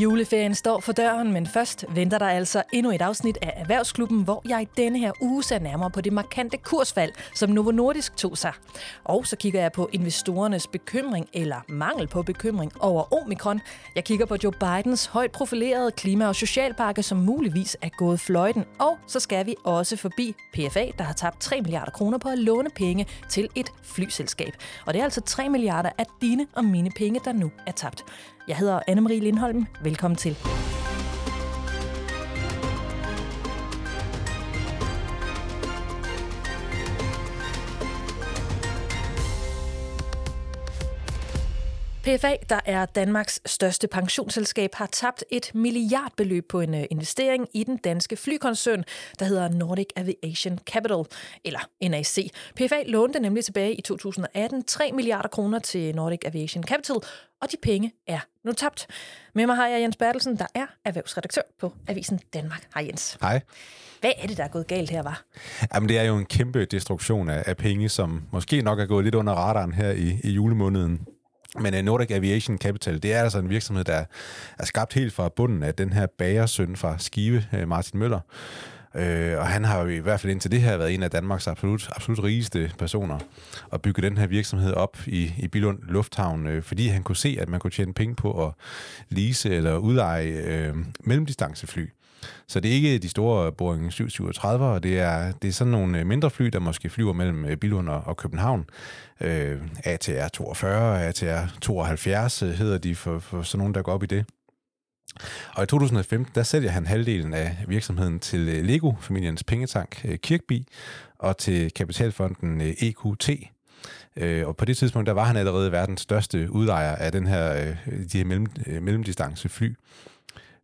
Juleferien står for døren, men først venter der altså endnu et afsnit af Erhvervsklubben, hvor jeg i denne her uge ser nærmere på det markante kursfald, som Novo Nordisk tog sig. Og så kigger jeg på investorernes bekymring eller mangel på bekymring over omikron. Jeg kigger på Joe Bidens højt profilerede klima- og socialpakke, som muligvis er gået fløjten. Og så skal vi også forbi PFA, der har tabt 3 milliarder kroner på at låne penge til et flyselskab. Og det er altså 3 milliarder af dine og mine penge, der nu er tabt. Jeg hedder Anne-Marie Lindholm. Velkommen til. PFA, der er Danmarks største pensionsselskab, har tabt et milliardbeløb på en øh, investering i den danske flykoncern, der hedder Nordic Aviation Capital, eller NAC. PFA lånte nemlig tilbage i 2018 3 milliarder kroner til Nordic Aviation Capital, og de penge er nu tabt. Med mig har jeg Jens Bertelsen, der er erhvervsredaktør på Avisen Danmark. Hej Jens. Hej. Hvad er det, der er gået galt her, var? Jamen, det er jo en kæmpe destruktion af, af penge, som måske nok er gået lidt under radaren her i, i julemåneden. Men uh, Nordic Aviation Capital, det er altså en virksomhed, der er skabt helt fra bunden af den her bagersøn fra Skive, uh, Martin Møller. Uh, og han har jo i hvert fald indtil det her været en af Danmarks absolut, absolut rigeste personer og bygge den her virksomhed op i, i Bilund Lufthavn, uh, fordi han kunne se, at man kunne tjene penge på at lease eller udleje uh, mellemdistancefly. Så det er ikke de store Boeing 737, det er, det er sådan nogle øh, mindre fly, der måske flyver mellem øh, Billund og, København. Øh, ATR 42, ATR 72 hedder de for, for sådan nogen, der går op i det. Og i 2015, der sælger han halvdelen af virksomheden til øh, Lego, familiens pengetank Kirkby og til kapitalfonden EQT, og på det tidspunkt, der var han allerede verdens største udlejer af den her, de her mellem, mellemdistance fly.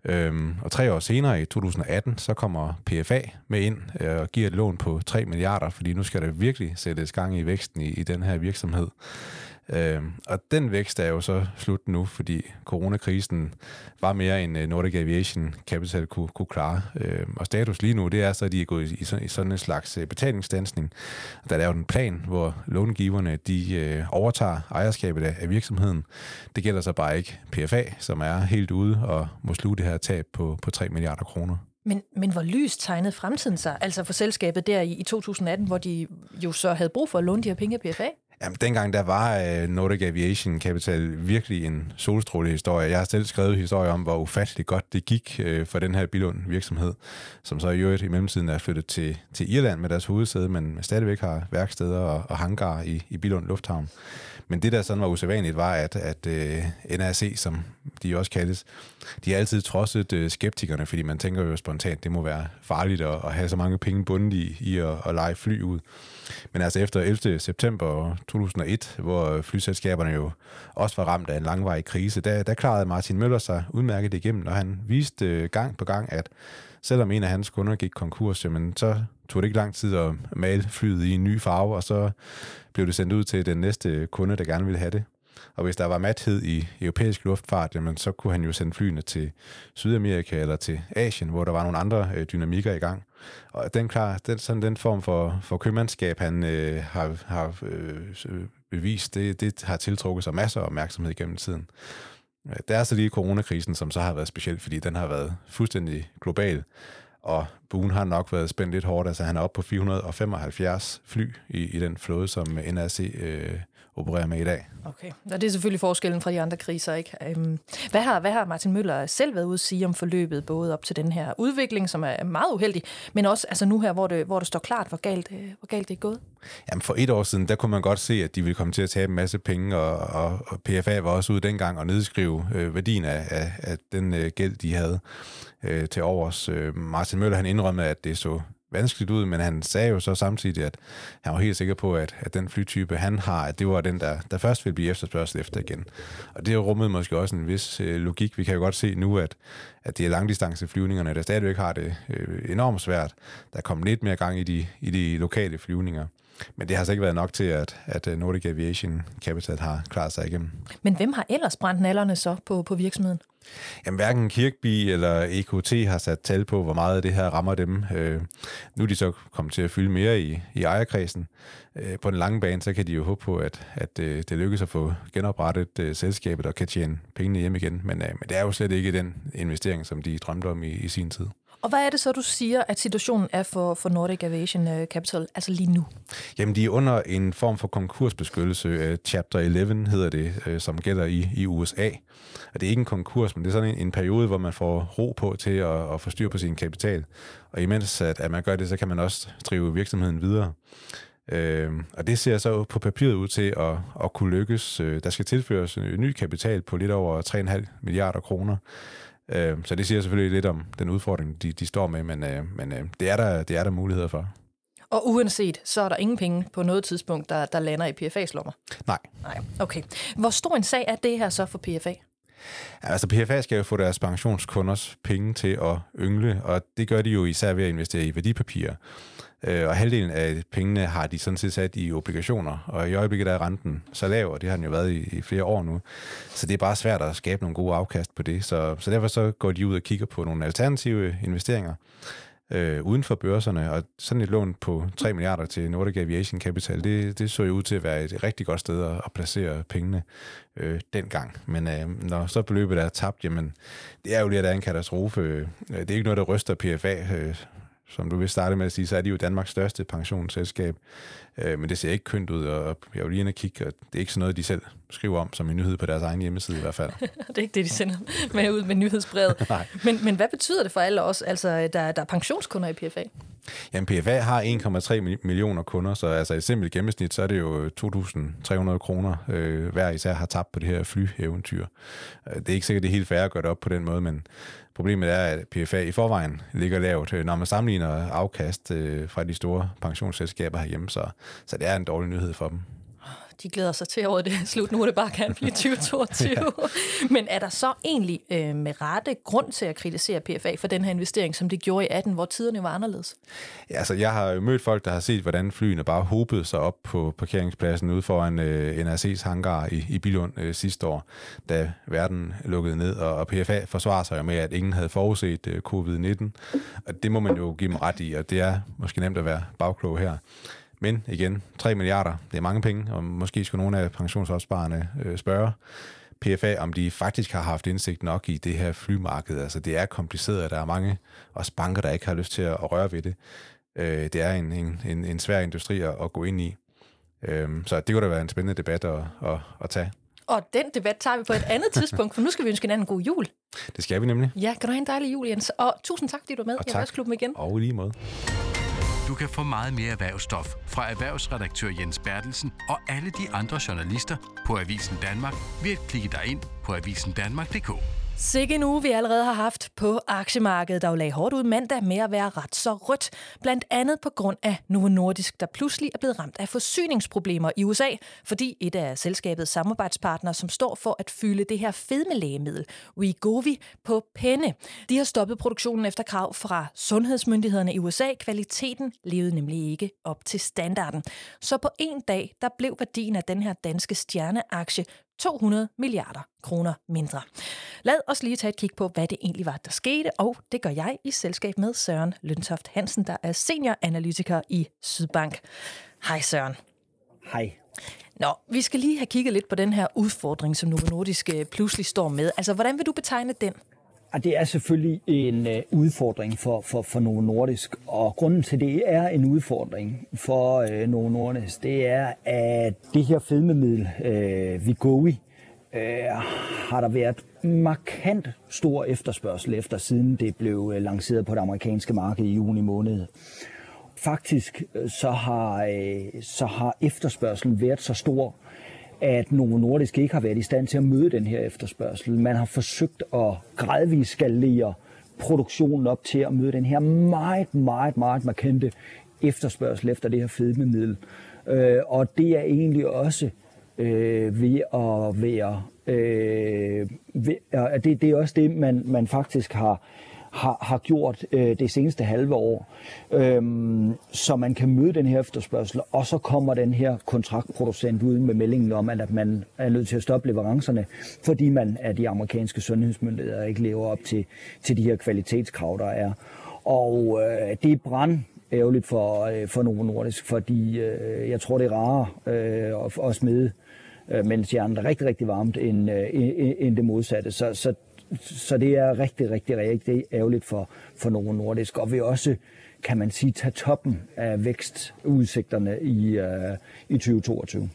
Øhm, og tre år senere, i 2018, så kommer PFA med ind øh, og giver et lån på 3 milliarder, fordi nu skal der virkelig sættes gang i væksten i, i den her virksomhed. Øh, og den vækst er jo så slut nu, fordi coronakrisen var mere end øh, Nordic Aviation Capital kunne, kunne klare. Øh, og status lige nu, det er så, at de er gået i, i sådan en slags øh, betalingsstansning. Der er lavet en plan, hvor långiverne de øh, overtager ejerskabet af, af virksomheden. Det gælder så bare ikke PFA, som er helt ude og må sluge det her tab på, på 3 milliarder kroner. Men, men hvor lyst tegnede fremtiden sig, altså for selskabet der i, i 2018, hvor de jo så havde brug for at låne de her penge af PFA? Jamen, dengang der var uh, Nordic Aviation Capital virkelig en solstrålehistorie. Jeg har selv skrevet historier om, hvor ufatteligt godt det gik øh, for den her Bilund virksomhed, som så i øvrigt i mellemtiden er flyttet til, til Irland med deres hovedsæde, men stadigvæk har værksteder og, og hangar i, i Bilund Lufthavn. Men det, der sådan var usædvanligt, var, at, at øh, uh, NRC, som de også kaldes, de har altid trodset uh, skeptikerne, fordi man tænker jo spontant, det må være farligt at, at have så mange penge bundet i, i at, at lege fly ud. Men altså efter 11. september 2001, hvor øh, flyselskaberne jo også var ramt af en langvarig krise, der, der klarede Martin Møller sig udmærket igennem, og han viste øh, gang på gang, at selvom en af hans kunder gik konkurs, jamen, så tog det ikke lang tid at male flyet i en ny farve, og så blev det sendt ud til den næste kunde, der gerne ville have det. Og hvis der var mathed i europæisk luftfart, jamen, så kunne han jo sende flyene til Sydamerika eller til Asien, hvor der var nogle andre øh, dynamikker i gang. Og den, klar, den, sådan den form for, for købmandskab, han øh, har, har øh, bevist, det, det har tiltrukket sig masser af opmærksomhed gennem tiden. Øh, det er så lige coronakrisen, som så har været speciel, fordi den har været fuldstændig global, og buen har nok været spændt lidt hårdt. Altså han er oppe på 475 fly i, i den flåde, som NRC øh, opererer med i dag. Okay, og det er selvfølgelig forskellen fra de andre kriser, ikke? Øhm, hvad, har, hvad har Martin Møller selv været ude at sige om forløbet, både op til den her udvikling, som er meget uheldig, men også altså nu her, hvor det, hvor det står klart, hvor galt, øh, hvor galt det er gået? Jamen for et år siden, der kunne man godt se, at de ville komme til at tabe en masse penge, og, og, og PFA var også ude dengang og nedskrive øh, værdien af, af, af den øh, gæld, de havde øh, til overs. Øh, Martin Møller, han indrømmede, at det så vanskeligt ud, men han sagde jo så samtidig, at han var helt sikker på, at, at den flytype, han har, at det var den, der, der først ville blive efterspørgsel efter igen. Og det rummede måske også en vis øh, logik. Vi kan jo godt se nu, at, at de langdistanceflyvningerne, der stadigvæk har det øh, enormt svært. Der kom lidt mere gang i de, i de lokale flyvninger. Men det har altså ikke været nok til, at, at øh, Nordic Aviation Capital har klaret sig igennem. Men hvem har ellers brændt nallerne så på, på virksomheden? Jamen, hverken Kirkby eller EKT har sat tal på, hvor meget det her rammer dem. Øh, nu er de så kommet til at fylde mere i, i ejerkredsen. Øh, på den lange bane, så kan de jo håbe på, at, at øh, det lykkes at få genoprettet øh, selskabet og kan tjene pengene hjem igen. Men, øh, men det er jo slet ikke den investering, som de drømte om i, i sin tid. Og hvad er det så, du siger, at situationen er for, for Nordic Aviation øh, Capital, altså lige nu? Jamen, de er under en form for konkursbeskyttelse. Øh, Chapter 11 hedder det, øh, som gælder i, i USA. Og det er ikke en konkurs, men det er sådan en, en periode, hvor man får ro på til at, at få styr på sin kapital. Og imens at, at man gør det, så kan man også drive virksomheden videre. Øh, og det ser så på papiret ud til at, at kunne lykkes. Der skal tilføres ny kapital på lidt over 3,5 milliarder kroner. Øh, så det siger selvfølgelig lidt om den udfordring, de, de står med, men, øh, men øh, det, er der, det er der muligheder for. Og uanset, så er der ingen penge på noget tidspunkt, der, der lander i PFA's lommer? Nej. Nej, okay. Hvor stor en sag er det her så for PFA? Altså PFA skal jo få deres pensionskunders penge til at yngle, og det gør de jo især ved at investere i værdipapirer. Øh, og halvdelen af pengene har de sådan set sat i obligationer, og i øjeblikket er renten så lav, og det har den jo været i, i flere år nu. Så det er bare svært at skabe nogle gode afkast på det. Så, så derfor så går de ud og kigger på nogle alternative investeringer øh, uden for børserne, og sådan et lån på 3 milliarder til Nordic Aviation Capital, det, det så jo ud til at være et rigtig godt sted at, at placere pengene øh, dengang. Men øh, når så beløbet er tabt, jamen, det er jo lige, at der er en katastrofe. Øh, det er ikke noget, der ryster PFA øh, som du vil starte med at sige, så er de jo Danmarks største pensionsselskab. Øh, men det ser ikke kønt ud, og jeg vil lige ind og kigge, og det er ikke sådan noget, de selv skriver om som en nyhed på deres egen hjemmeside i hvert fald. det er ikke det, de sender med ud med nyhedsbrevet. men, men hvad betyder det for alle os, altså der, der er pensionskunder i PFA? Jamen, PFA har 1,3 millioner kunder, så altså i simpelt gennemsnit, så er det jo 2.300 kroner øh, hver især har tabt på det her flyeventyr. Øh, det er ikke sikkert, det er helt fair at gøre det op på den måde, men problemet er, at PFA i forvejen ligger lavt, øh, når man sammenligner afkast øh, fra de store pensionsselskaber herhjemme, så, så det er en dårlig nyhed for dem de glæder sig til over det slut. Nu er det bare kan blive 2022. ja. Men er der så egentlig øh, med rette grund til at kritisere PFA for den her investering, som det gjorde i 18, hvor tiderne var anderledes? Ja, altså jeg har jo mødt folk, der har set, hvordan flyene bare hobede sig op på parkeringspladsen ude foran øh, NRC's hangar i, i Bilund øh, sidste år, da verden lukkede ned, og, og PFA forsvarer sig jo med, at ingen havde forudset øh, covid-19. Og det må man jo give dem ret i, og det er måske nemt at være bagklog her. Men igen, 3 milliarder, det er mange penge, og måske skulle nogle af pensionsopsparerne øh, spørge PFA, om de faktisk har haft indsigt nok i det her flymarked. Altså det er kompliceret, at der er mange også banker, der ikke har lyst til at røre ved det. Øh, det er en, en, en svær industri at, at gå ind i. Øh, så det kunne da være en spændende debat at, at, at tage. Og den debat tager vi på et andet tidspunkt, for nu skal vi ønske hinanden en god jul. Det skal vi nemlig. Ja, kan du have en dejlig jul, Jens. Og tusind tak, fordi du var med og i Erhvervsklubben igen. Og lige måde. Du kan få meget mere erhvervsstof fra erhvervsredaktør Jens Bertelsen og alle de andre journalister på Avisen Danmark ved at klikke dig ind på avisendanmark.dk. Sikke en uge, vi allerede har haft på aktiemarkedet, der jo lagde hårdt ud mandag med at være ret så rødt. Blandt andet på grund af Novo Nordisk, der pludselig er blevet ramt af forsyningsproblemer i USA, fordi et af selskabets samarbejdspartnere, som står for at fylde det her fedmelægemiddel, Wegovy, på penne. De har stoppet produktionen efter krav fra sundhedsmyndighederne i USA. Kvaliteten levede nemlig ikke op til standarden. Så på en dag, der blev værdien af den her danske stjerneaktie 200 milliarder kroner mindre. Lad os lige tage et kig på, hvad det egentlig var, der skete, og det gør jeg i selskab med Søren Løntoft Hansen, der er senioranalytiker i Sydbank. Hej Søren. Hej. Nå, vi skal lige have kigget lidt på den her udfordring, som Novo Nordisk øh, pludselig står med. Altså, hvordan vil du betegne den? Det er selvfølgelig en øh, udfordring for, for, for Novo Nordisk, og grunden til det er en udfordring for øh, Novo Nordisk, det er, at det her fedmemiddel, øh, Vigovi, øh, har der været markant stor efterspørgsel efter, siden det blev øh, lanceret på det amerikanske marked i juni måned. Faktisk øh, så har, øh, så har efterspørgselen været så stor, at Novo Nordisk ikke har været i stand til at møde den her efterspørgsel. Man har forsøgt at gradvist skalere produktionen op til at møde den her meget, meget, meget markante efterspørgsel efter det her fedmemiddel. Øh, og det er egentlig også øh, ved at være... Øh, ved, det, det er også det, man, man faktisk har, har, har gjort øh, det seneste halve år, øh, så man kan møde den her efterspørgsel, og så kommer den her kontraktproducent ud med meldingen om, at man er nødt til at stoppe leverancerne, fordi man af de amerikanske sundhedsmyndigheder ikke lever op til, til de her kvalitetskrav, der er. Og øh, det er brand ærgerligt for, øh, for Novo Nordisk, fordi øh, jeg tror, det er rarere øh, at, at smide, øh, mens hjernen er rigtig, rigtig varmt, end, øh, end det modsatte. Så, så, så det er rigtig, rigtig, rigtig ærgerligt for, for Novo Nordisk, og vil også, kan man sige, tage toppen af vækstudsigterne i, øh, i 2022.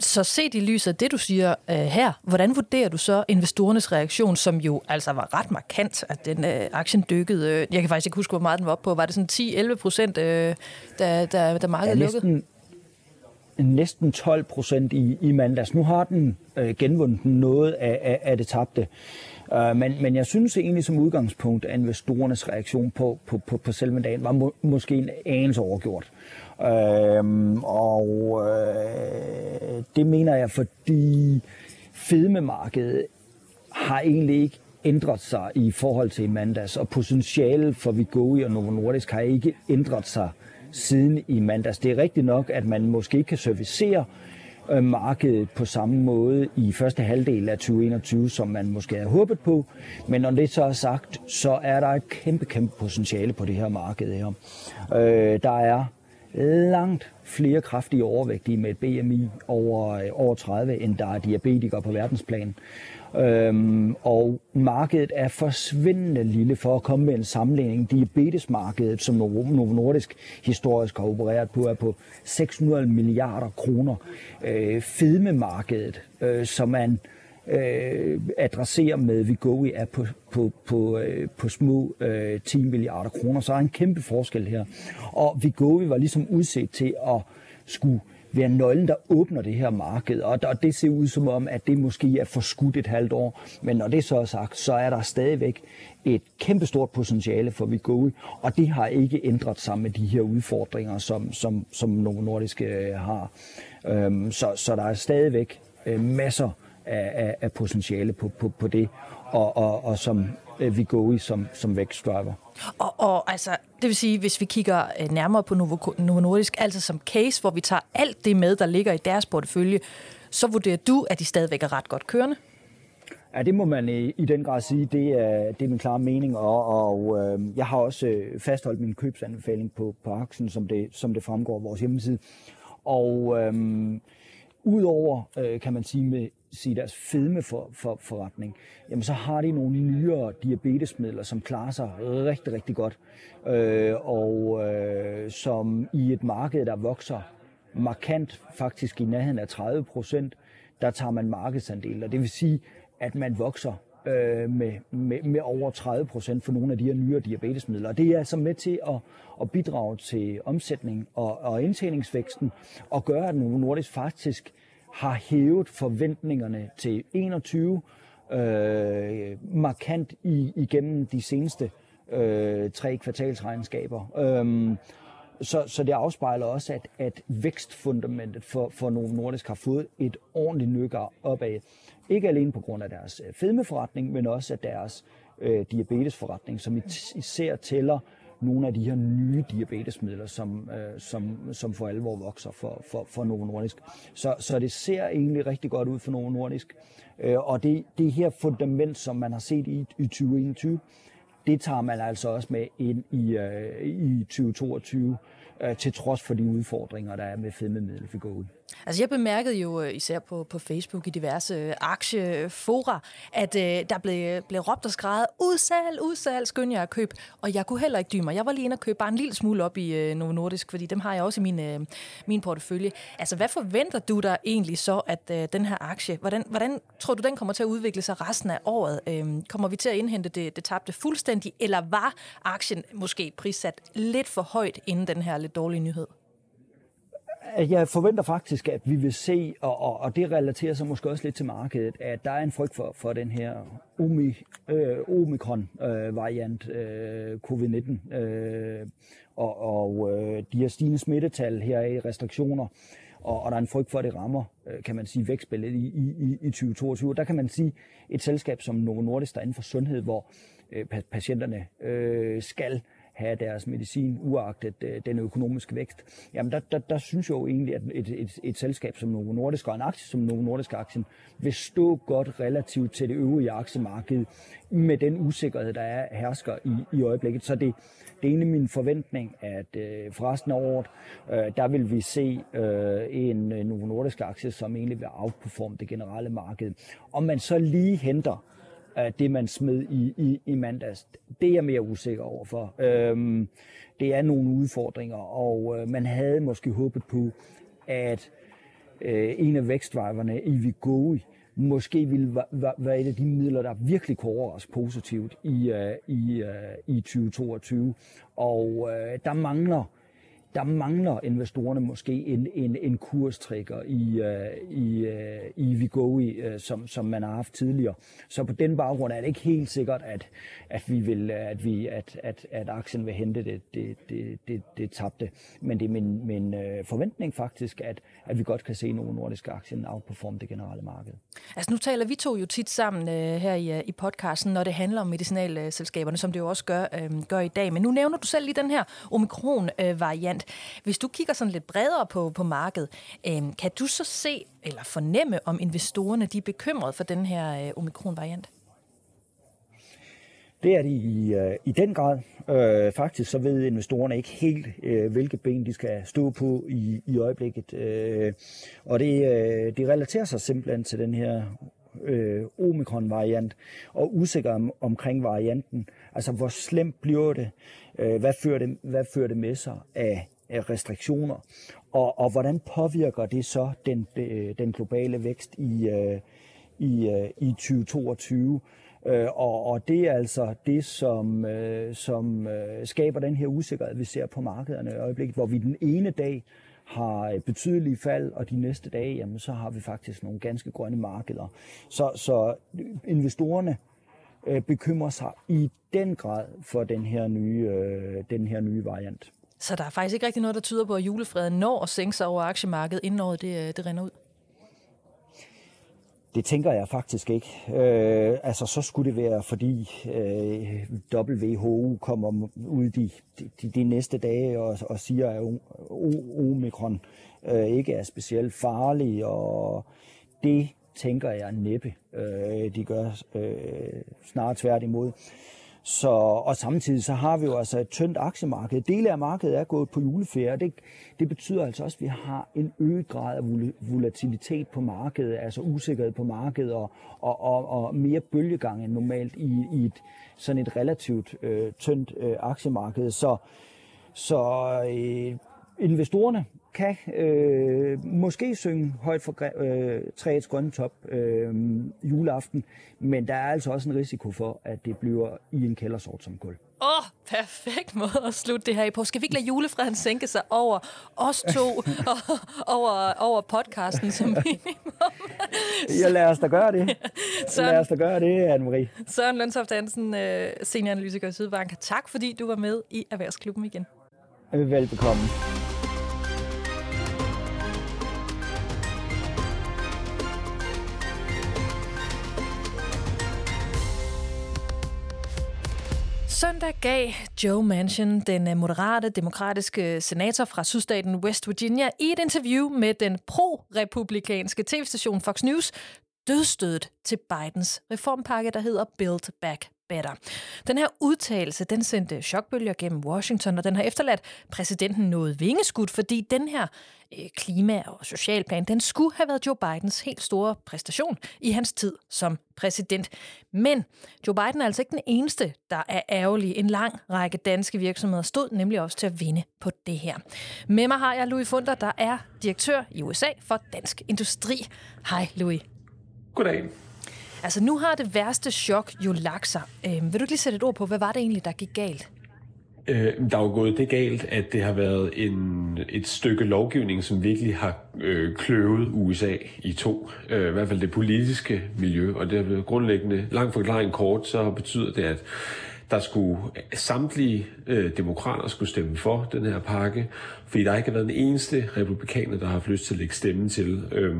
Så set i lyset af det, du siger uh, her, hvordan vurderer du så investorernes reaktion, som jo altså var ret markant, at den uh, aktien dykkede, uh, jeg kan faktisk ikke huske, hvor meget den var op på, var det sådan 10-11 procent, uh, da, da, da markedet ja, næsten, lukkede? Næsten 12 procent i, i mandags. Nu har den uh, genvundet noget af, af, af det tabte. Øh, men, men jeg synes egentlig som udgangspunkt, at investorernes reaktion på, på, på, på selve dagen var må, måske en anelse overgjort. Øhm, og øh, det mener jeg, fordi fedmemarkedet har egentlig ikke ændret sig i forhold til i mandags, og potentialet for Vigoi og Novo Nordisk har ikke ændret sig siden i mandags. Det er rigtigt nok, at man måske ikke kan servicere øh, Øh, markedet på samme måde i første halvdel af 2021, som man måske havde håbet på. Men når det så er sagt, så er der et kæmpe, kæmpe potentiale på det her marked her. Øh, der er langt flere kraftige overvægtige med et BMI over, øh, over 30, end der er diabetikere på verdensplan. Øhm, og markedet er forsvindende lille for at komme med en sammenligning. Diabetesmarkedet, som Novo Nordisk historisk har opereret på, er på 600 milliarder kroner. Øh, fedmemarkedet, øh, som man øh, adresserer med Vigovi er på, på, på, øh, på små øh, 10 milliarder kroner. Så er en kæmpe forskel her. Og Vigovi var ligesom udset til at skulle være nøglen, der åbner det her marked. Og, og det ser ud som om, at det måske er forskudt et halvt år. Men når det så er sagt, så er der stadigvæk et kæmpestort potentiale for Vigovi, og det har ikke ændret sig med de her udfordringer, som, som, som Novo Nordisk øh, har. Øhm, så, så der er stadigvæk øh, masser af, af, af potentiale på, på, på det, og, og, og som øh, vi går i som, som vækstdriver. Og, og altså, det vil sige, hvis vi kigger øh, nærmere på Novo, Novo Nordisk, altså som case, hvor vi tager alt det med, der ligger i deres portefølje, så vurderer du, at de stadigvæk er ret godt kørende? Ja, det må man i, i den grad sige. Det er, det er min klare mening, og, og øh, jeg har også øh, fastholdt min købsanbefaling på, på aktien, som det, som det fremgår af vores hjemmeside. Og øh, udover, øh, kan man sige, med sige deres fedme for, for, forretning, jamen så har de nogle nyere diabetesmidler, som klarer sig rigtig, rigtig godt. Øh, og øh, som i et marked, der vokser markant, faktisk i nærheden af 30 procent, der tager man markedsandel. Og det vil sige, at man vokser øh, med, med, med over 30 procent for nogle af de her nyere diabetesmidler. Og det er altså med til at, at bidrage til omsætning og, og indtjeningsvæksten, og gøre, at Novo Nordisk faktisk har hævet forventningerne til 21 øh, markant i, igennem de seneste øh, tre kvartalsregnskaber. Øh, så, så det afspejler også, at, at vækstfundamentet for, for Novo Nordisk har fået et ordentligt nykker opad. Ikke alene på grund af deres øh, fedmeforretning, men også af deres øh, diabetesforretning, som især tæller nogle af de her nye diabetesmidler, som, øh, som, som for alvor vokser for, for, for Novo Nordisk. Så, så det ser egentlig rigtig godt ud for Novo Nordisk. Øh, og det, det her fundament, som man har set i, i 2021, det tager man altså også med ind i, øh, i 2022, øh, til trods for de udfordringer, der er med fedmemiddel for gået. Altså jeg bemærkede jo øh, især på, på Facebook i diverse øh, aktiefora, at øh, der blev, øh, blev råbt og skrevet, udsalg, udsalg, skynd jer at købe. Og jeg kunne heller ikke dyme mig. Jeg var lige inde og købe bare en lille smule op i øh, Novo Nordisk, fordi dem har jeg også i min, øh, min portefølje. Altså hvad forventer du der egentlig så, at øh, den her aktie, hvordan, hvordan tror du, den kommer til at udvikle sig resten af året? Øh, kommer vi til at indhente det, det tabte fuldstændig, eller var aktien måske prissat lidt for højt inden den her lidt dårlige nyhed? Jeg forventer faktisk, at vi vil se, og, og, og det relaterer sig måske også lidt til markedet, at der er en frygt for, for den her Omi, øh, Omikron-variant, øh, øh, covid-19, øh, og, og øh, de her stigende smittetal her i restriktioner. og, og der er en frygt for, at det rammer, øh, kan man sige, vækstbilledet i, i, i 2022. Der kan man sige, et selskab som Novo Nordisk, der er inden for sundhed, hvor øh, patienterne øh, skal have deres medicin, uagtet øh, den økonomiske vækst, jamen der, der, der synes jeg jo egentlig, at et, et, et selskab som Novo Nordisk og en aktie som Novo Nordisk aktien vil stå godt relativt til det øvrige aktiemarked med den usikkerhed, der er hersker i, i øjeblikket. Så det, det er egentlig min forventning, at øh, for resten af året, øh, der vil vi se øh, en øh, Novo Nordisk aktie, som egentlig vil outperforme det generelle marked. Om man så lige henter det, man smed i, i, i mandags. Det er jeg mere usikker overfor. Øhm, det er nogle udfordringer, og øh, man havde måske håbet på, at øh, en af vækstdriverne i Vigoi måske ville være et af de midler, der virkelig kunne overraske positivt i, øh, i, øh, i 2022. Og øh, der mangler der mangler investorerne måske en, en, en kurstrigger i, uh, i, uh, i Vigoi, uh, øh, som, som man har haft tidligere. Så på den baggrund er det ikke helt sikkert, at, at, vi vil, at, vi, at, at, at aktien vil hente det, det, det, det, det tabte. Men det er min, min uh, forventning faktisk, at, at vi godt kan se nogle nordiske aktier outperforme det generelle marked. Altså nu taler vi to jo tit sammen uh, her i, i podcasten, når det handler om medicinalselskaberne, som det jo også gør, uh, gør i dag. Men nu nævner du selv lige den her omikron-variant. Hvis du kigger sådan lidt bredere på, på markedet, øh, kan du så se eller fornemme, om investorerne de er bekymrede for den her øh, omikron-variant? Det er de i, øh, i den grad. Øh, faktisk så ved investorerne ikke helt, øh, hvilke ben de skal stå på i, i øjeblikket. Øh, og det, øh, det relaterer sig simpelthen til den her øh, omikron-variant og usikker om, omkring varianten. Altså, hvor slemt bliver det? Øh, hvad, fører det? hvad fører det med sig af restriktioner, og, og hvordan påvirker det så den, øh, den globale vækst i, øh, i, øh, i 2022? Øh, og, og det er altså det, som, øh, som øh, skaber den her usikkerhed, vi ser på markederne i øjeblikket, hvor vi den ene dag har betydelige fald, og de næste dage, jamen, så har vi faktisk nogle ganske grønne markeder. Så, så investorerne øh, bekymrer sig i den grad for den her nye, øh, den her nye variant. Så der er faktisk ikke rigtig noget, der tyder på, at julefreden når at sænke sig over aktiemarkedet, inden året det, øh, det render ud? Det tænker jeg faktisk ikke. Øh, altså, så skulle det være, fordi øh, WHO kommer ud de, de, de næste dage og, og siger, at omikron øh, ikke er specielt farlig, og det tænker jeg næppe, øh, de gør øh, snart tværtimod. Så, og samtidig så har vi jo altså et tyndt aktiemarked. Dele af markedet er gået på juleferie, og det, det betyder altså også, at vi har en øget grad af volatilitet på markedet, altså usikkerhed på markedet, og, og, og, og mere bølgegang end normalt i, i et, sådan et relativt øh, tyndt øh, aktiemarked. Så, så øh, investorerne kan øh, måske synge højt for øh, træets grønne top øh, juleaften, men der er altså også en risiko for, at det bliver i en kældersort som kul. Åh, oh, perfekt måde at slutte det her i på. Skal vi ikke lade julefreden sænke sig over os to og over, over podcasten som minimum? ja, lad os da gøre det. Søren, lad os da gøre det, Anne-Marie. Søren Lønsoft Hansen, øh, senioranalytiker i Sydbank. Tak, fordi du var med i Erhvervsklubben igen. Velbekomme. Søndag gav Joe Manchin, den øh, moderate demokratiske senator fra sydstaten West Virginia, i et interview med den pro-republikanske tv-station Fox News, dødstødet til Bidens reformpakke, der hedder Build Back Better. Den her udtalelse, den sendte chokbølger gennem Washington, og den har efterladt præsidenten noget vingeskudt, fordi den her øh, klima- og socialplan, den skulle have været Joe Bidens helt store præstation i hans tid som præsident. Men Joe Biden er altså ikke den eneste, der er ærgerlig. En lang række danske virksomheder stod nemlig også til at vinde på det her. Med mig har jeg Louis Funder, der er direktør i USA for Dansk Industri. Hej Louis. Goddag. Altså nu har det værste chok jo lagt sig. Øh, vil du ikke lige sætte et ord på, hvad var det egentlig, der gik galt? Øh, der er jo gået det galt, at det har været en, et stykke lovgivning, som virkelig har øh, kløvet USA i to. Øh, I hvert fald det politiske miljø, og det er blevet grundlæggende, lang forklaring kort, så betyder det, at der skulle samtlige øh, demokrater skulle stemme for den her pakke, fordi der ikke har været den eneste republikaner, der har haft lyst til at lægge stemme til. Øh,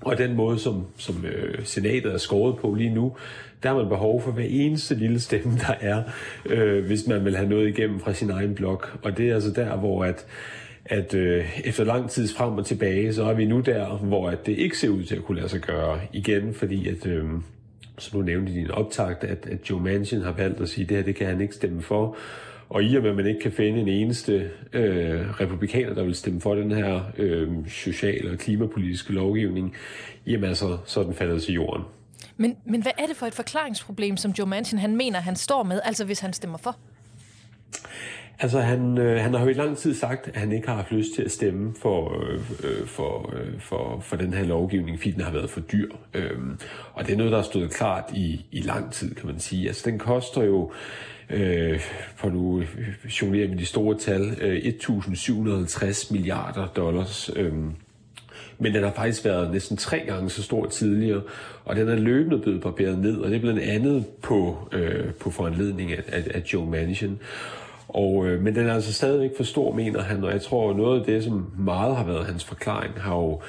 og den måde, som, som øh, senatet er skåret på lige nu, der har man behov for hver eneste lille stemme, der er, øh, hvis man vil have noget igennem fra sin egen blok. Og det er altså der, hvor at, at øh, efter lang tid frem og tilbage, så er vi nu der, hvor at det ikke ser ud til at kunne lade sig gøre igen, fordi at, øh, som du nævnte i din optakt, at, at Joe Manchin har valgt at sige, at det her det kan han ikke stemme for. Og i og med, at man ikke kan finde en eneste øh, republikaner, der vil stemme for den her øh, sociale og klimapolitiske lovgivning, jamen altså, så er den faldet til jorden. Men, men hvad er det for et forklaringsproblem, som Joe Manchin han mener, han står med, altså hvis han stemmer for? Altså, han, øh, han har jo i lang tid sagt, at han ikke har haft lyst til at stemme for, øh, øh for, øh, for, for den her lovgivning, fordi den har været for dyr. Øhm, og det er noget, der har stået klart i, i lang tid, kan man sige. Altså, den koster jo, øh, for nu jonglerer med de store tal, øh, 1.750 milliarder dollars. Øh, men den har faktisk været næsten tre gange så stor tidligere, og den er løbende blevet barberet ned, og det er blandt andet på, øh, på foranledning af, af, af Joe Manchin. Og, øh, men den er altså stadigvæk for stor, mener han, og jeg tror, noget af det, som meget har været hans forklaring, har jo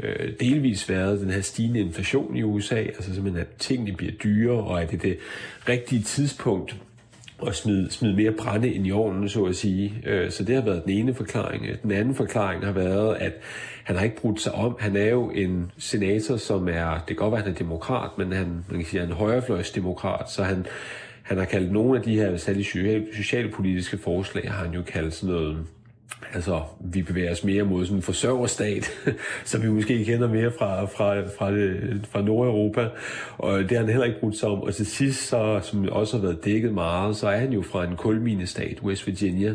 øh, delvis været den her stigende inflation i USA, altså simpelthen, at tingene bliver dyre, og at det er det rigtige tidspunkt at smide, smide mere brænde ind i ovnen, så at sige. Øh, så det har været den ene forklaring. Den anden forklaring har været, at han har ikke brudt sig om. Han er jo en senator, som er, det kan godt være, at han er demokrat, men han, man kan sige, han er en højrefløjsdemokrat, så han, han har kaldt nogle af de her særligt socialpolitiske forslag, har han jo kaldt sådan noget, altså vi bevæger os mere mod sådan en forsørgerstat, som vi måske kender mere fra, fra, fra, fra Nordeuropa, og det har han heller ikke brugt sig om. Og til sidst, så, som også har været dækket meget, så er han jo fra en kulminestat, West Virginia,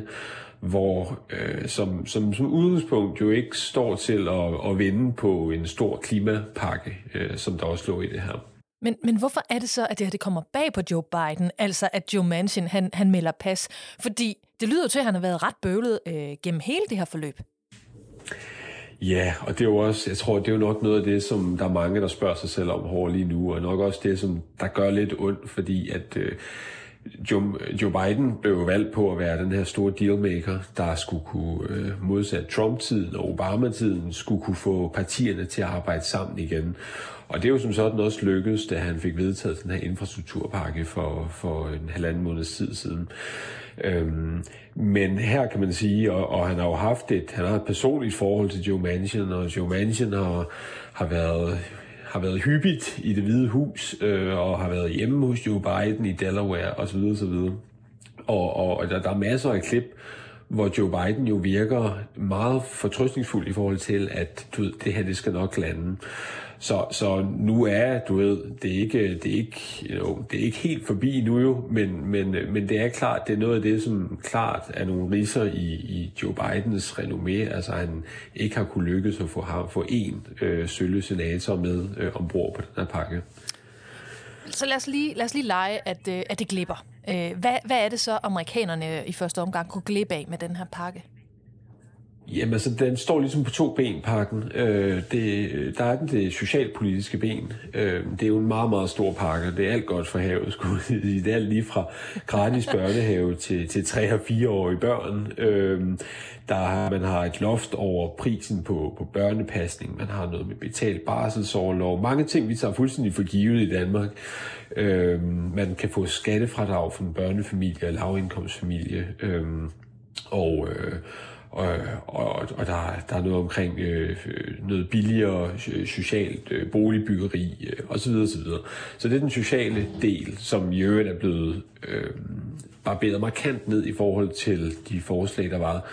hvor øh, som, som, som udgangspunkt jo ikke står til at, at vinde på en stor klimapakke, øh, som der også lå i det her. Men, men hvorfor er det så, at det her det kommer bag på Joe Biden, altså at Joe Manchin han, han melder pas? Fordi det lyder jo til, at han har været ret bøvlet øh, gennem hele det her forløb. Ja, og det er jo også, jeg tror, det er jo nok noget af det, som der er mange, der spørger sig selv om hårdt lige nu, og nok også det, som der gør lidt ondt, fordi at øh, Joe, Joe Biden blev valgt på at være den her store dealmaker, der skulle kunne øh, modsat Trump-tiden og Obama-tiden, skulle kunne få partierne til at arbejde sammen igen. Og det er jo som sådan også lykkedes, da han fik vedtaget den her infrastrukturpakke for, for en halvanden måneds tid siden. Øhm, men her kan man sige, og, og han har jo haft et, han har et personligt forhold til Joe Manchin, og Joe Manchin har, har været har været hyppigt i det hvide hus, øh, og har været hjemme hos Joe Biden i Delaware osv. osv. Og, og, og der, der er masser af klip, hvor Joe Biden jo virker meget fortrøstningsfuld i forhold til, at du ved, det her det skal nok lande. Så, så nu er, du ved, det er ikke, det er ikke, jo, det er ikke helt forbi nu jo, men, men, men det er klart, det er noget af det, som klart er nogle riser i, i Joe Bidens renommé. Altså han ikke har kunne lykkes at få, ham, få en øh, sølle senator med øh, ombord på den her pakke. Så lad os lige, lad os lige lege, at, øh, at det glipper. Øh, hvad, hvad er det så, amerikanerne i første omgang kunne glippe af med den her pakke? Jamen altså, den står ligesom på to ben, pakken. Øh, det, der er den det socialpolitiske ben. Øh, det er jo en meget, meget stor pakke. Det er alt godt for havet, skulle Det er alt lige fra gratis børnehave til, til 3- og 4-årige børn. Øh, der, har, man har et loft over prisen på, på børnepasning. Man har noget med betalt barselsårlov. Mange ting, vi tager fuldstændig for givet i Danmark. Øh, man kan få skattefradrag for en børnefamilie og lavindkomstfamilie. Øh, og... Øh, og, og, og der, der er noget omkring øh, noget billigere øh, socialt øh, boligbyggeri øh, osv. osv. Så det er den sociale del, som i øvrigt er blevet øh, barberet markant ned i forhold til de forslag, der var.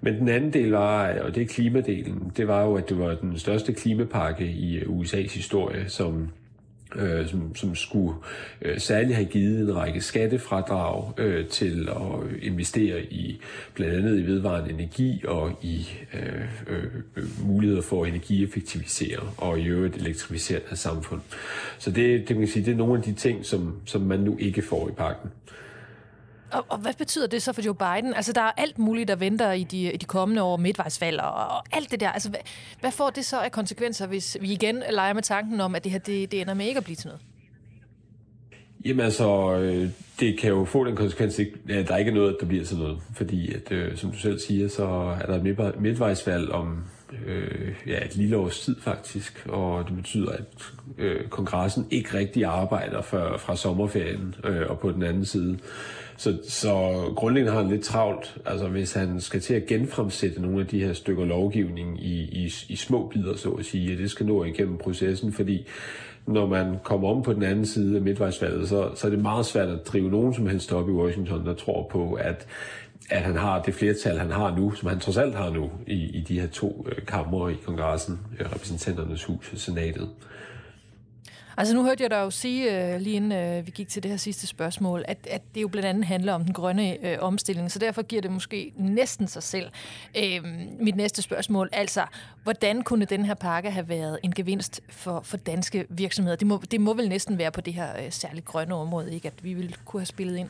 Men den anden del var, og det er klimadelen, det var jo, at det var den største klimapakke i USA's historie, som øh, som, som skulle øh, særligt have givet en række skattefradrag øh, til at investere i blandt andet i vedvarende energi og i øh, øh, muligheder for at energieffektivisere og i øvrigt elektrificere deres samfund. Så det, det, man kan sige, det er nogle af de ting, som, som man nu ikke får i pakken. Og, og hvad betyder det så for Joe Biden? Altså, der er alt muligt, der venter i de, i de kommende år, midtvejsvalg og, og alt det der. Altså, hvad, hvad får det så af konsekvenser, hvis vi igen leger med tanken om, at det her det, det ender med ikke at blive til noget? Jamen altså, øh, det kan jo få den konsekvens, at der ikke er noget, der bliver til noget. Fordi, at, øh, som du selv siger, så er der et midtvejsvalg om øh, ja, et lille års tid faktisk, og det betyder, at øh, kongressen ikke rigtig arbejder for, fra sommerferien øh, og på den anden side. Så, så grundlæggende har han lidt travlt, altså hvis han skal til at genfremsætte nogle af de her stykker lovgivning i, i, i små bidder, så at sige, at det skal nå igennem processen, fordi når man kommer om på den anden side af midtvejsvalget, så, så er det meget svært at drive nogen som helst op i Washington, der tror på, at at han har det flertal, han har nu, som han trods alt har nu i, i de her to øh, kammer i kongressen, øh, repræsentanternes hus og senatet. Altså nu hørte jeg dig jo sige, øh, lige inden øh, vi gik til det her sidste spørgsmål, at, at det jo blandt andet handler om den grønne øh, omstilling, så derfor giver det måske næsten sig selv. Øh, mit næste spørgsmål, altså, hvordan kunne den her pakke have været en gevinst for, for danske virksomheder? Det må, det må vel næsten være på det her øh, særligt grønne område, ikke? At vi ville kunne have spillet ind?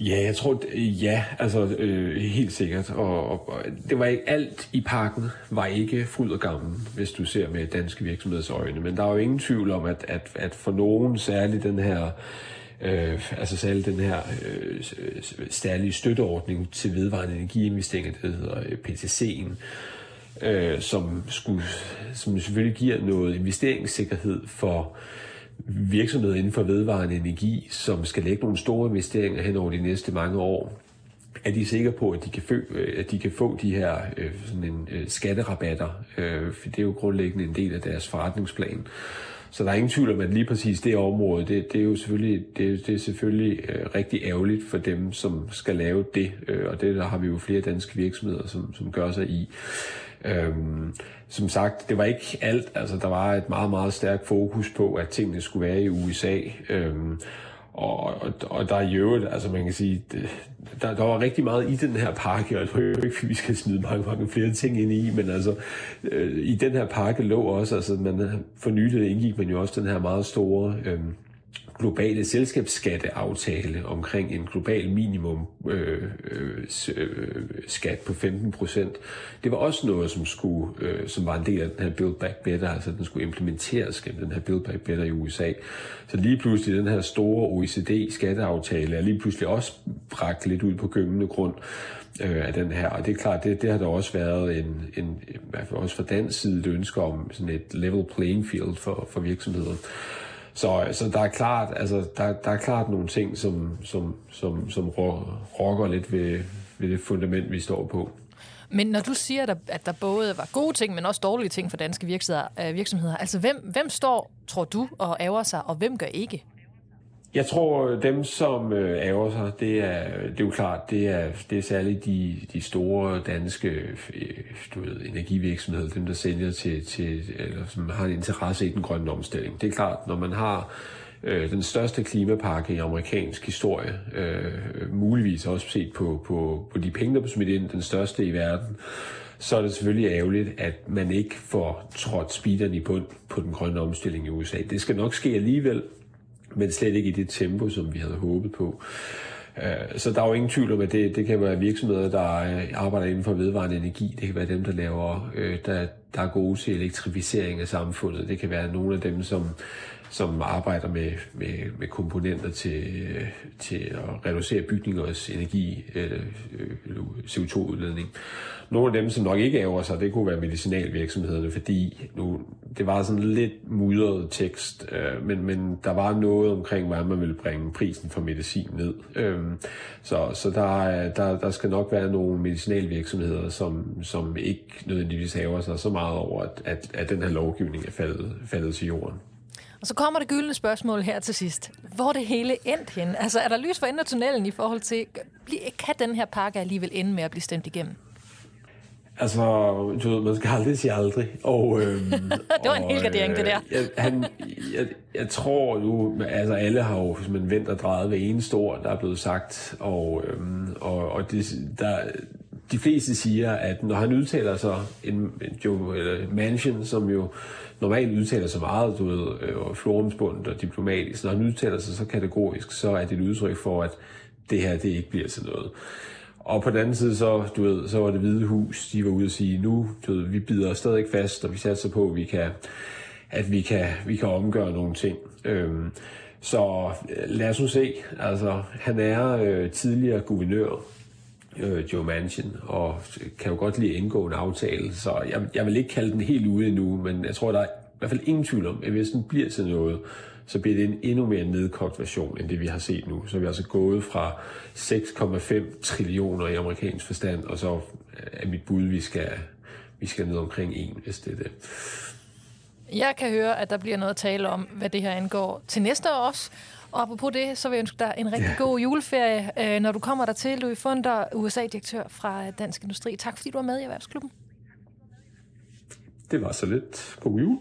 Ja, jeg tror, ja, altså øh, helt sikkert. Og, og, og det var ikke alt i pakken, var ikke fryd og gammel, hvis du ser med danske virksomheders øjne. Men der er jo ingen tvivl om, at, at, at for nogen, særligt den her øh, altså særligt den her øh, særlige støtteordning til vedvarende energiinvesteringer, det hedder øh, PTC'en, øh, som, skulle, som selvfølgelig giver noget investeringssikkerhed for virksomheder inden for vedvarende energi, som skal lægge nogle store investeringer hen over de næste mange år, er de sikre på, at de kan, få, øh, at de kan få de her øh, sådan en, øh, skatterabatter, øh, for det er jo grundlæggende en del af deres forretningsplan. Så der er ingen tvivl om, at lige præcis det område, det, det er jo selvfølgelig, det, det er selvfølgelig øh, rigtig ærgerligt for dem, som skal lave det, øh, og det der har vi jo flere danske virksomheder, som, som gør sig i. Øhm, som sagt, det var ikke alt. Altså, der var et meget, meget stærkt fokus på, at tingene skulle være i USA. Øhm, og, og, og der er i øvrigt, altså man kan sige, det, der, der var rigtig meget i den her pakke, og jeg tror ikke, at vi skal smide mange, mange flere ting ind i, men altså, øh, i den her pakke lå også, altså man for nylig indgik man jo også den her meget store øh, globale selskabsskatteaftale omkring en global minimum øh, øh, øh skat på 15 procent. Det var også noget, som, skulle, øh, som var en del af den her Build Back Better, altså den skulle implementeres gennem den her Build Back Better i USA. Så lige pludselig den her store OECD-skatteaftale er lige pludselig også bragt lidt ud på gyngende grund øh, af den her. Og det er klart, det, det har der også været en, en, i hvert fald også fra dansk side et ønske om sådan et level playing field for, for virksomheder. Så, så der er klart, altså, der, der er klart nogle ting, som, som, som, som rokker lidt ved, ved det fundament, vi står på. Men når du siger, at der både var gode ting, men også dårlige ting for danske virksomheder, øh, virksomheder altså hvem, hvem står, tror du, og ærger sig, og hvem gør ikke? Jeg tror, øh, dem, som øh, ærger sig, det er, det er jo klart, det er, det er særligt de, de store danske øh, du ved, energivirksomheder, dem, der sælger til, til, eller som har en interesse i den grønne omstilling. Det er klart, når man har øh, den største klimapakke i amerikansk historie, øh, muligvis også set på, på, på de penge, der blev smidt ind, den største i verden, så er det selvfølgelig ærgerligt, at man ikke får trådt speederen i bund på den grønne omstilling i USA. Det skal nok ske alligevel, men slet ikke i det tempo, som vi havde håbet på. Øh, så der er jo ingen tvivl om, at det, det kan være virksomheder, der øh, arbejder inden for vedvarende energi. Det kan være dem, der laver, øh, der, der er gode til elektrificering af samfundet. Det kan være nogle af dem, som som arbejder med, med, med komponenter til, til at reducere bygningers energi, eller øh, CO2-udledning. Nogle af dem, som nok ikke ærger sig, det kunne være medicinalvirksomhederne, fordi nu, det var sådan lidt mudret tekst, øh, men, men der var noget omkring, hvordan man ville bringe prisen for medicin ned. Øh, så så der, der, der skal nok være nogle medicinalvirksomheder, som, som ikke nødvendigvis haver sig så meget over, at, at, at den her lovgivning er faldet, faldet til jorden. Og så kommer det gyldne spørgsmål her til sidst. Hvor det hele endt hen? Altså, er der lys for enden af tunnelen i forhold til, kan den her pakke alligevel ende med at blive stemt igennem? Altså, du ved, man skal aldrig sige aldrig. Og, øhm, det var en hel gardering, det der. Øh, jeg, han, jeg, jeg tror nu, altså alle har jo man vendt og drejet ved en stor, der er blevet sagt, og, øhm, og, og det, der, de fleste siger, at når han udtaler sig, en, en Joe eller Manchin, som jo normalt udtaler sig meget, du ved, øh, florumsbundet og diplomatisk, når han udtaler sig så kategorisk, så er det et udtryk for, at det her, det ikke bliver til noget. Og på den anden side, så, du ved, så var det hvide hus, de var ude at sige, nu, du ved, vi bider stadig fast, og vi satser på, at vi kan at vi kan, vi kan omgøre nogle ting. Øhm, så lad os nu se. Altså, han er øh, tidligere guvernør, øh, Joe Manchin, og kan jo godt lige indgå en aftale, så jeg, jeg vil ikke kalde den helt ude endnu, men jeg tror, der er i hvert fald ingen tvivl om, at hvis den bliver til noget, så bliver det en endnu mere nedkogt version, end det vi har set nu. Så vi er altså gået fra 6,5 trillioner i amerikansk forstand, og så er mit bud, vi skal, vi skal ned omkring 1, hvis det er det. Jeg kan høre, at der bliver noget at tale om, hvad det her angår til næste år også. Og apropos det, så vil jeg ønske dig en rigtig god juleferie, øh, når du kommer der til, Louis Funder, USA-direktør fra Dansk Industri. Tak fordi du var med i Erhvervsklubben. Det var så lidt. God jul.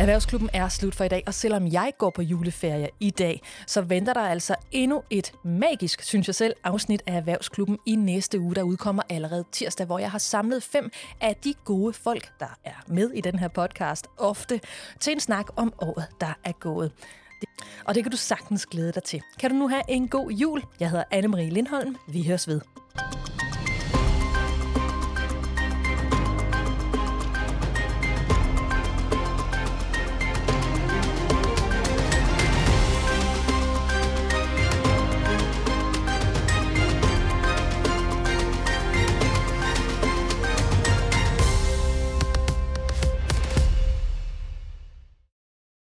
Erhvervsklubben er slut for i dag, og selvom jeg går på juleferie i dag, så venter der altså endnu et magisk, synes jeg selv, afsnit af Erhvervsklubben i næste uge, der udkommer allerede tirsdag, hvor jeg har samlet fem af de gode folk, der er med i den her podcast, ofte til en snak om året, der er gået. Og det kan du sagtens glæde dig til. Kan du nu have en god jul? Jeg hedder Anne-Marie Lindholm. Vi høres ved.